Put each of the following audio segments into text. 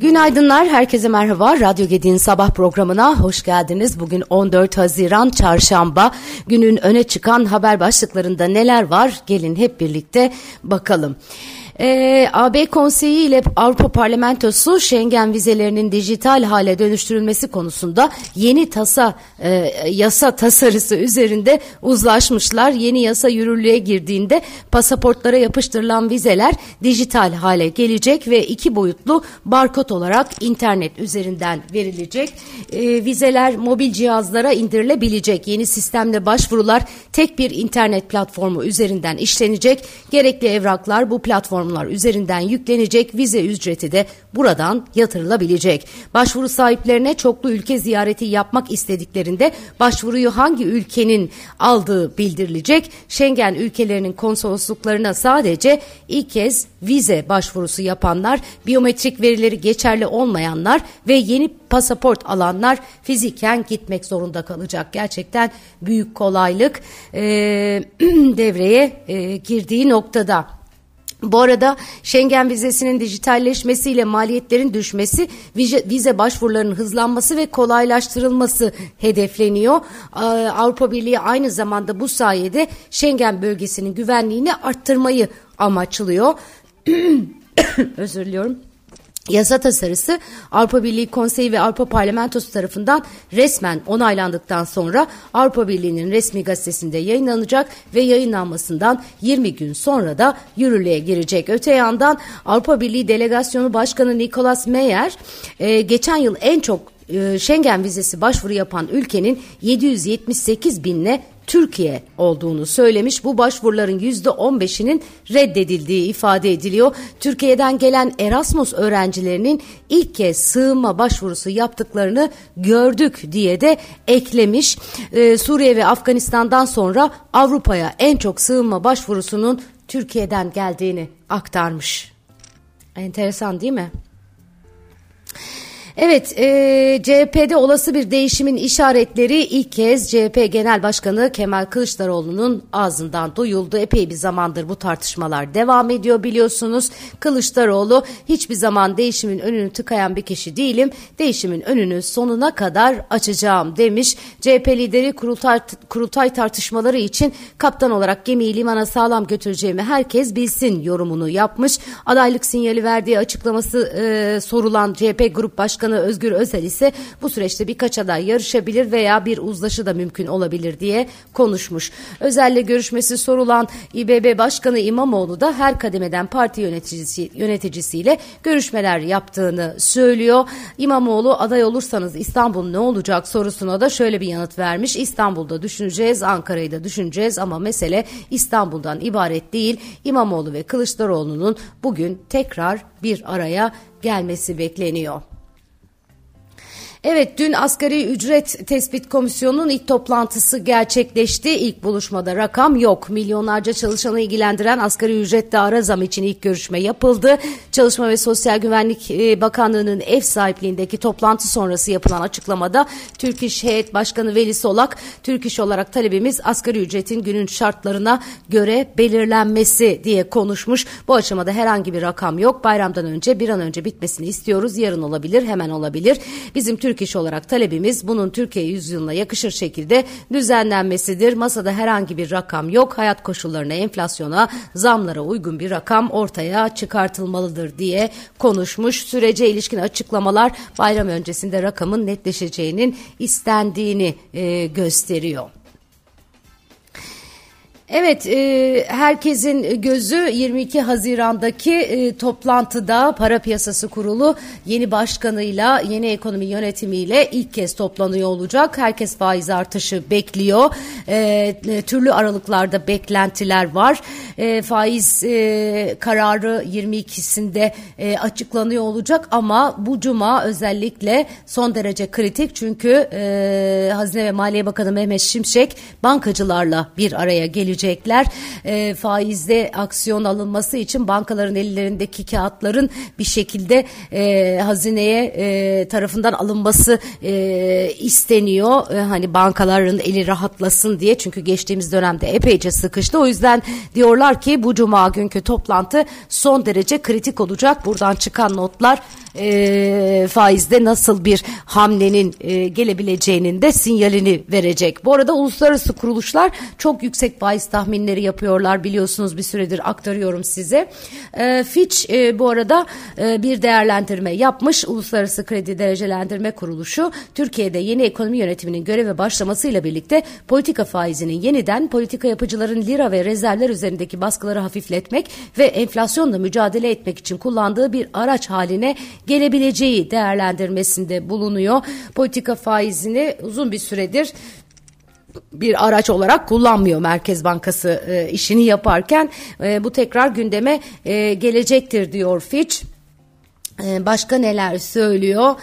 Günaydınlar, herkese merhaba. Radyo Gedi'nin sabah programına hoş geldiniz. Bugün 14 Haziran Çarşamba. Günün öne çıkan haber başlıklarında neler var? Gelin hep birlikte bakalım. Ee, AB Konseyi ile Avrupa Parlamentosu Schengen vizelerinin dijital hale dönüştürülmesi konusunda yeni tasa e, yasa tasarısı üzerinde uzlaşmışlar. Yeni yasa yürürlüğe girdiğinde pasaportlara yapıştırılan vizeler dijital hale gelecek ve iki boyutlu barkod olarak internet üzerinden verilecek. E, vizeler mobil cihazlara indirilebilecek. Yeni sistemle başvurular tek bir internet platformu üzerinden işlenecek. Gerekli evraklar bu platform platformlar üzerinden yüklenecek vize ücreti de buradan yatırılabilecek. Başvuru sahiplerine çoklu ülke ziyareti yapmak istediklerinde başvuruyu hangi ülkenin aldığı bildirilecek. Schengen ülkelerinin konsolosluklarına sadece ilk kez vize başvurusu yapanlar, biyometrik verileri geçerli olmayanlar ve yeni pasaport alanlar fiziken gitmek zorunda kalacak. Gerçekten büyük kolaylık e, devreye e, girdiği noktada. Bu arada Schengen vizesinin dijitalleşmesiyle maliyetlerin düşmesi, vize, vize başvurularının hızlanması ve kolaylaştırılması hedefleniyor. Avrupa Birliği aynı zamanda bu sayede Schengen bölgesinin güvenliğini arttırmayı amaçlıyor. Özür diliyorum. Yasa tasarısı Avrupa Birliği Konseyi ve Avrupa Parlamentosu tarafından resmen onaylandıktan sonra Avrupa Birliği'nin resmi gazetesinde yayınlanacak ve yayınlanmasından 20 gün sonra da yürürlüğe girecek. Öte yandan Avrupa Birliği Delegasyonu Başkanı Nicolas Meyer e, geçen yıl en çok e, Schengen vizesi başvuru yapan ülkenin 778 binle Türkiye olduğunu söylemiş. Bu başvuruların %15'inin reddedildiği ifade ediliyor. Türkiye'den gelen Erasmus öğrencilerinin ilk kez sığınma başvurusu yaptıklarını gördük diye de eklemiş. Ee, Suriye ve Afganistan'dan sonra Avrupa'ya en çok sığınma başvurusunun Türkiye'den geldiğini aktarmış. Enteresan değil mi? Evet, e, CHP'de olası bir değişimin işaretleri ilk kez CHP Genel Başkanı Kemal Kılıçdaroğlu'nun ağzından duyuldu. Epey bir zamandır bu tartışmalar devam ediyor biliyorsunuz. Kılıçdaroğlu hiçbir zaman değişimin önünü tıkayan bir kişi değilim. Değişimin önünü sonuna kadar açacağım demiş. CHP lideri kurultay, kurultay tartışmaları için kaptan olarak gemiyi limana sağlam götüreceğimi herkes bilsin yorumunu yapmış. Adaylık sinyali verdiği açıklaması e, sorulan CHP Grup Başkanı Başkanı Özgür Özel ise bu süreçte birkaç aday yarışabilir veya bir uzlaşı da mümkün olabilir diye konuşmuş. Özel'le görüşmesi sorulan İBB Başkanı İmamoğlu da her kademeden parti yöneticisi, yöneticisiyle görüşmeler yaptığını söylüyor. İmamoğlu aday olursanız İstanbul ne olacak sorusuna da şöyle bir yanıt vermiş. İstanbul'da düşüneceğiz, Ankara'yı da düşüneceğiz ama mesele İstanbul'dan ibaret değil. İmamoğlu ve Kılıçdaroğlu'nun bugün tekrar bir araya gelmesi bekleniyor. Evet dün asgari ücret tespit komisyonunun ilk toplantısı gerçekleşti. İlk buluşmada rakam yok. Milyonlarca çalışanı ilgilendiren asgari ücrette ara zam için ilk görüşme yapıldı. Çalışma ve Sosyal Güvenlik e, Bakanlığı'nın ev sahipliğindeki toplantı sonrası yapılan açıklamada Türk İş Heyet Başkanı Veli Solak, Türk İş olarak talebimiz asgari ücretin günün şartlarına göre belirlenmesi diye konuşmuş. Bu aşamada herhangi bir rakam yok. Bayramdan önce bir an önce bitmesini istiyoruz. Yarın olabilir, hemen olabilir. Bizim Türk Türk İş olarak talebimiz bunun Türkiye yüzyılına yakışır şekilde düzenlenmesidir. Masada herhangi bir rakam yok. Hayat koşullarına, enflasyona, zamlara uygun bir rakam ortaya çıkartılmalıdır diye konuşmuş. Sürece ilişkin açıklamalar bayram öncesinde rakamın netleşeceğinin istendiğini e, gösteriyor. Evet, e, herkesin gözü 22 Haziran'daki e, toplantıda Para Piyasası Kurulu yeni başkanıyla, yeni ekonomi yönetimiyle ilk kez toplanıyor olacak. Herkes faiz artışı bekliyor. E, e türlü aralıklarda beklentiler var. E, faiz e, kararı 22'sinde e, açıklanıyor olacak ama bu cuma özellikle son derece kritik çünkü e, Hazine ve Maliye Bakanı Mehmet Şimşek bankacılarla bir araya gelecek getirecekler. E, faizde aksiyon alınması için bankaların ellerindeki kağıtların bir şekilde e, hazineye e, tarafından alınması e, isteniyor. E, hani bankaların eli rahatlasın diye çünkü geçtiğimiz dönemde epeyce sıkıştı. O yüzden diyorlar ki bu cuma günkü toplantı son derece kritik olacak. Buradan çıkan notlar e, faizde nasıl bir hamlenin e, gelebileceğinin de sinyalini verecek. Bu arada uluslararası kuruluşlar çok yüksek faiz tahminleri yapıyorlar biliyorsunuz bir süredir aktarıyorum size. E, Fitch e, bu arada e, bir değerlendirme yapmış. Uluslararası Kredi Derecelendirme Kuruluşu Türkiye'de yeni ekonomi yönetiminin göreve başlamasıyla birlikte politika faizinin yeniden politika yapıcıların lira ve rezervler üzerindeki baskıları hafifletmek ve enflasyonla mücadele etmek için kullandığı bir araç haline gelebileceği değerlendirmesinde bulunuyor. Politika faizini uzun bir süredir bir araç olarak kullanmıyor Merkez Bankası e, işini yaparken e, bu tekrar gündeme e, gelecektir diyor Fitch. E, başka neler söylüyor?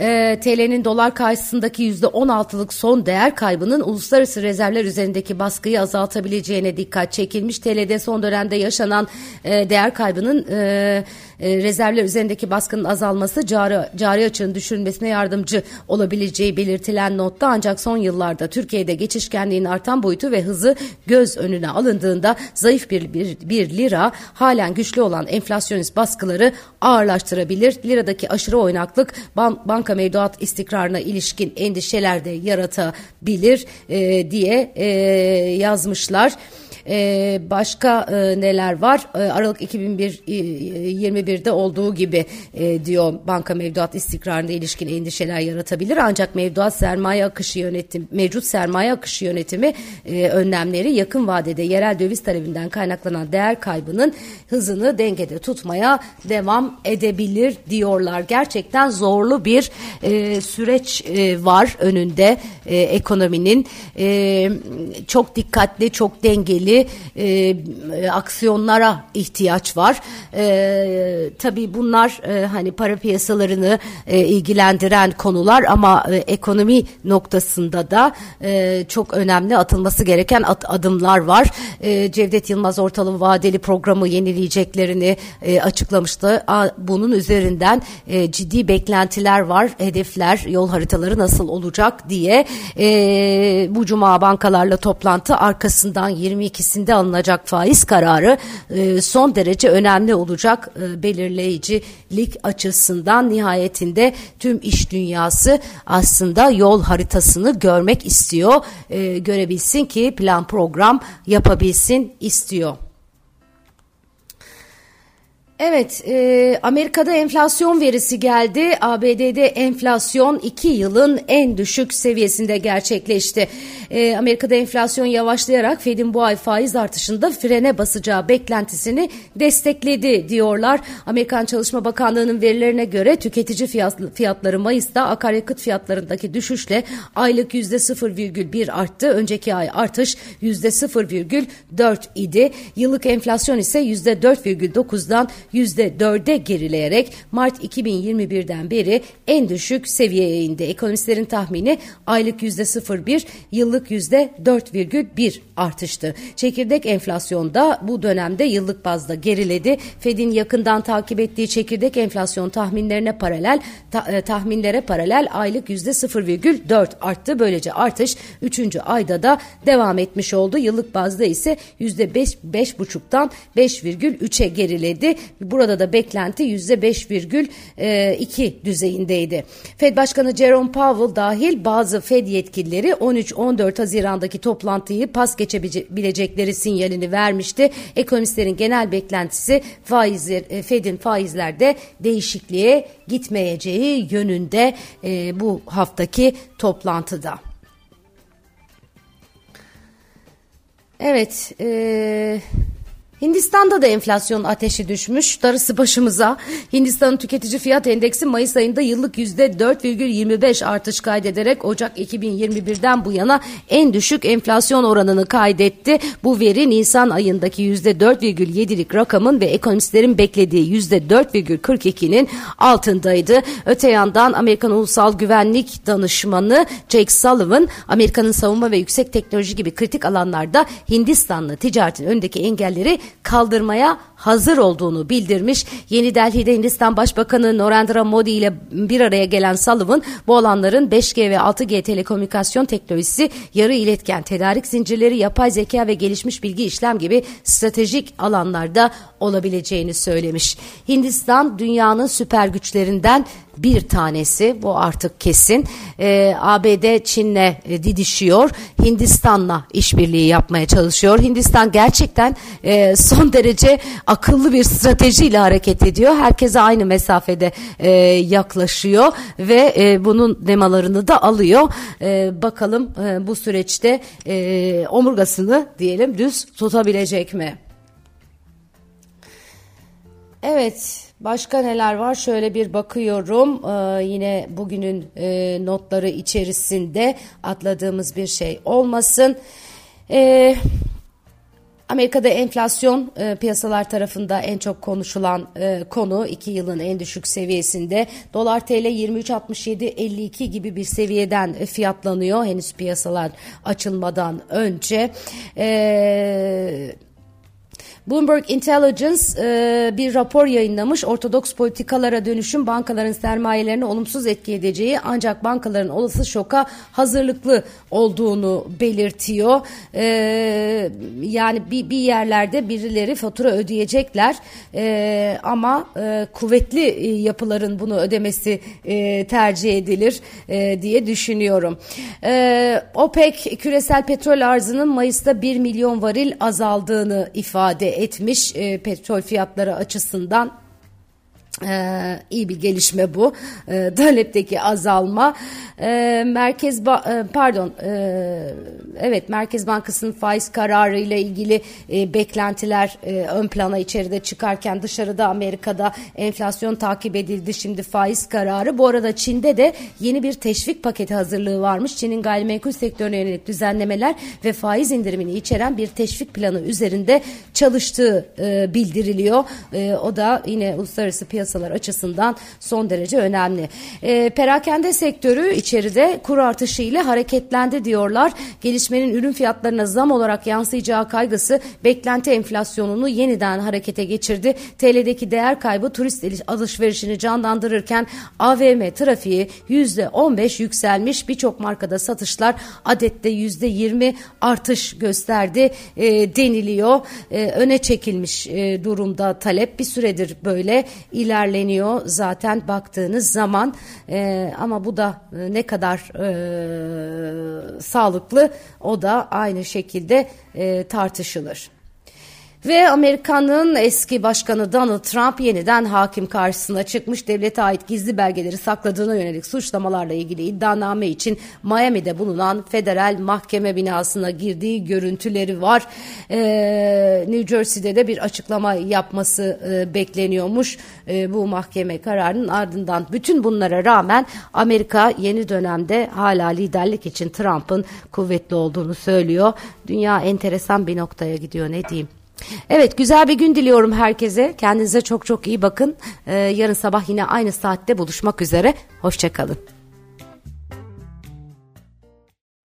e, TL'nin dolar karşısındaki %16'lık son değer kaybının uluslararası rezervler üzerindeki baskıyı azaltabileceğine dikkat çekilmiş. TL'de son dönemde yaşanan e, değer kaybının e, e, rezervler üzerindeki baskının azalması cari, cari açığın düşürülmesine yardımcı olabileceği belirtilen notta ancak son yıllarda Türkiye'de geçişkenliğin artan boyutu ve hızı göz önüne alındığında zayıf bir, bir, bir lira halen güçlü olan enflasyonist baskıları ağırlaştırabilir. Liradaki aşırı oynaklık ban, banka mevduat istikrarına ilişkin endişeler de yaratabilir e, diye e, yazmışlar. E, başka e, neler var? E, Aralık 2021'de olduğu gibi e, diyor banka mevduat istikrarına ilişkin endişeler yaratabilir. Ancak mevduat sermaye akışı yönetim, mevcut sermaye akışı yönetimi e, önlemleri yakın vadede yerel döviz talebinden kaynaklanan değer kaybının hızını dengede tutmaya devam edebilir diyorlar. Gerçekten zorlu bir e, süreç e, var önünde e, ekonominin. E, çok dikkatli, çok dengeli e, aksiyonlara ihtiyaç var. E, tabii bunlar e, hani para piyasalarını e, ilgilendiren konular ama e, ekonomi noktasında da e, çok önemli atılması gereken at, adımlar var. E, Cevdet Yılmaz ortalama vadeli programı yenileyeceklerini e, açıklamıştı. A, bunun üzerinden e, ciddi beklentiler var, hedefler, yol haritaları nasıl olacak diye e, bu cuma bankalarla toplantı arkasından 22 öncesinde alınacak faiz kararı e, son derece önemli olacak e, belirleyicilik açısından nihayetinde tüm iş dünyası aslında yol haritasını görmek istiyor. E, görebilsin ki plan program yapabilsin istiyor. Evet, e, Amerika'da enflasyon verisi geldi. ABD'de enflasyon 2 yılın en düşük seviyesinde gerçekleşti. E, Amerika'da enflasyon yavaşlayarak Fed'in bu ay faiz artışında frene basacağı beklentisini destekledi diyorlar. Amerikan Çalışma Bakanlığı'nın verilerine göre tüketici fiyatları Mayıs'ta akaryakıt fiyatlarındaki düşüşle aylık %0,1 arttı. Önceki ay artış %0,4 idi. Yıllık enflasyon ise %4,9'dan %4'e gerileyerek Mart 2021'den beri en düşük seviyeye indi. Ekonomistlerin tahmini aylık %0,1, yıllık %4,1 artıştı. Çekirdek enflasyonda bu dönemde yıllık bazda geriledi. Fed'in yakından takip ettiği çekirdek enflasyon tahminlerine paralel ta, e, tahminlere paralel aylık %0,4 arttı. Böylece artış 3. ayda da devam etmiş oldu. Yıllık bazda ise %5 5,5'tan 5,3'e geriledi. Burada da beklenti %5,2 düzeyindeydi. Fed Başkanı Jerome Powell dahil bazı Fed yetkilileri 13-14 Haziran'daki toplantıyı pas geçebilecekleri sinyalini vermişti. Ekonomistlerin genel beklentisi faizler, e, Fed'in faizlerde değişikliğe gitmeyeceği yönünde e, bu haftaki toplantıda. Evet, e, Hindistan'da da enflasyon ateşi düşmüş. Darısı başımıza. Hindistan'ın tüketici fiyat endeksi Mayıs ayında yıllık %4,25 artış kaydederek Ocak 2021'den bu yana en düşük enflasyon oranını kaydetti. Bu veri Nisan ayındaki %4,7'lik rakamın ve ekonomistlerin beklediği %4,42'nin altındaydı. Öte yandan Amerikan Ulusal Güvenlik Danışmanı Jake Sullivan, Amerika'nın savunma ve yüksek teknoloji gibi kritik alanlarda Hindistan'la ticaretin önündeki engelleri kaldırmaya hazır olduğunu bildirmiş. Yeni Delhi'de Hindistan Başbakanı Narendra Modi ile bir araya gelen Sullivan bu alanların 5G ve 6G telekomünikasyon teknolojisi, yarı iletken tedarik zincirleri, yapay zeka ve gelişmiş bilgi işlem gibi stratejik alanlarda olabileceğini söylemiş. Hindistan dünyanın süper güçlerinden bir tanesi bu artık kesin. Ee, ABD Çin'le e, didişiyor. Hindistan'la işbirliği yapmaya çalışıyor. Hindistan gerçekten e, son derece akıllı bir stratejiyle hareket ediyor. Herkese aynı mesafede e, yaklaşıyor ve e, bunun nemalarını da alıyor. E, bakalım e, bu süreçte e, omurgasını diyelim düz tutabilecek mi? Evet. Başka neler var? Şöyle bir bakıyorum. Ee, yine bugünün e, notları içerisinde atladığımız bir şey olmasın. Ee, Amerika'da enflasyon e, piyasalar tarafında en çok konuşulan e, konu 2 yılın en düşük seviyesinde. Dolar TL 23.67.52 gibi bir seviyeden fiyatlanıyor henüz piyasalar açılmadan önce. Eee Bloomberg Intelligence e, bir rapor yayınlamış. Ortodoks politikalara dönüşüm bankaların sermayelerini olumsuz etki edeceği ancak bankaların olası şoka hazırlıklı olduğunu belirtiyor. E, yani bir, bir yerlerde birileri fatura ödeyecekler e, ama e, kuvvetli yapıların bunu ödemesi e, tercih edilir e, diye düşünüyorum. E, OPEC küresel petrol arzının Mayıs'ta 1 milyon varil azaldığını ifade etmiş e, petrol fiyatları açısından ee, iyi bir gelişme bu. Ee, talepteki azalma. Ee, Merkez ba- e, pardon e, evet Merkez Bankası'nın faiz kararı ile ilgili e, beklentiler e, ön plana içeride çıkarken dışarıda Amerika'da enflasyon takip edildi. Şimdi faiz kararı. Bu arada Çin'de de yeni bir teşvik paketi hazırlığı varmış. Çin'in gayrimenkul sektörüne yönelik düzenlemeler ve faiz indirimini içeren bir teşvik planı üzerinde çalıştığı e, bildiriliyor. E, o da yine uluslararası piyasa piyasalar açısından son derece önemli. E, perakende sektörü içeride kur artışı ile hareketlendi diyorlar. Gelişmenin ürün fiyatlarına zam olarak yansıyacağı kaygısı beklenti enflasyonunu yeniden harekete geçirdi. TL'deki değer kaybı turist alışverişini canlandırırken AVM trafiği %15 yükselmiş. Birçok markada satışlar adette %20 artış gösterdi e, deniliyor. E, öne çekilmiş e, durumda talep bir süredir böyle ilerliyor ilerleniyor zaten baktığınız zaman e, ama bu da e, ne kadar e, sağlıklı o da aynı şekilde e, tartışılır. Ve Amerika'nın eski başkanı Donald Trump yeniden hakim karşısına çıkmış. Devlete ait gizli belgeleri sakladığına yönelik suçlamalarla ilgili iddianame için Miami'de bulunan federal mahkeme binasına girdiği görüntüleri var. Ee, New Jersey'de de bir açıklama yapması e, bekleniyormuş e, bu mahkeme kararının ardından. Bütün bunlara rağmen Amerika yeni dönemde hala liderlik için Trump'ın kuvvetli olduğunu söylüyor. Dünya enteresan bir noktaya gidiyor ne diyeyim. Evet güzel bir gün diliyorum herkese. Kendinize çok çok iyi bakın. Ee, yarın sabah yine aynı saatte buluşmak üzere. Hoşçakalın.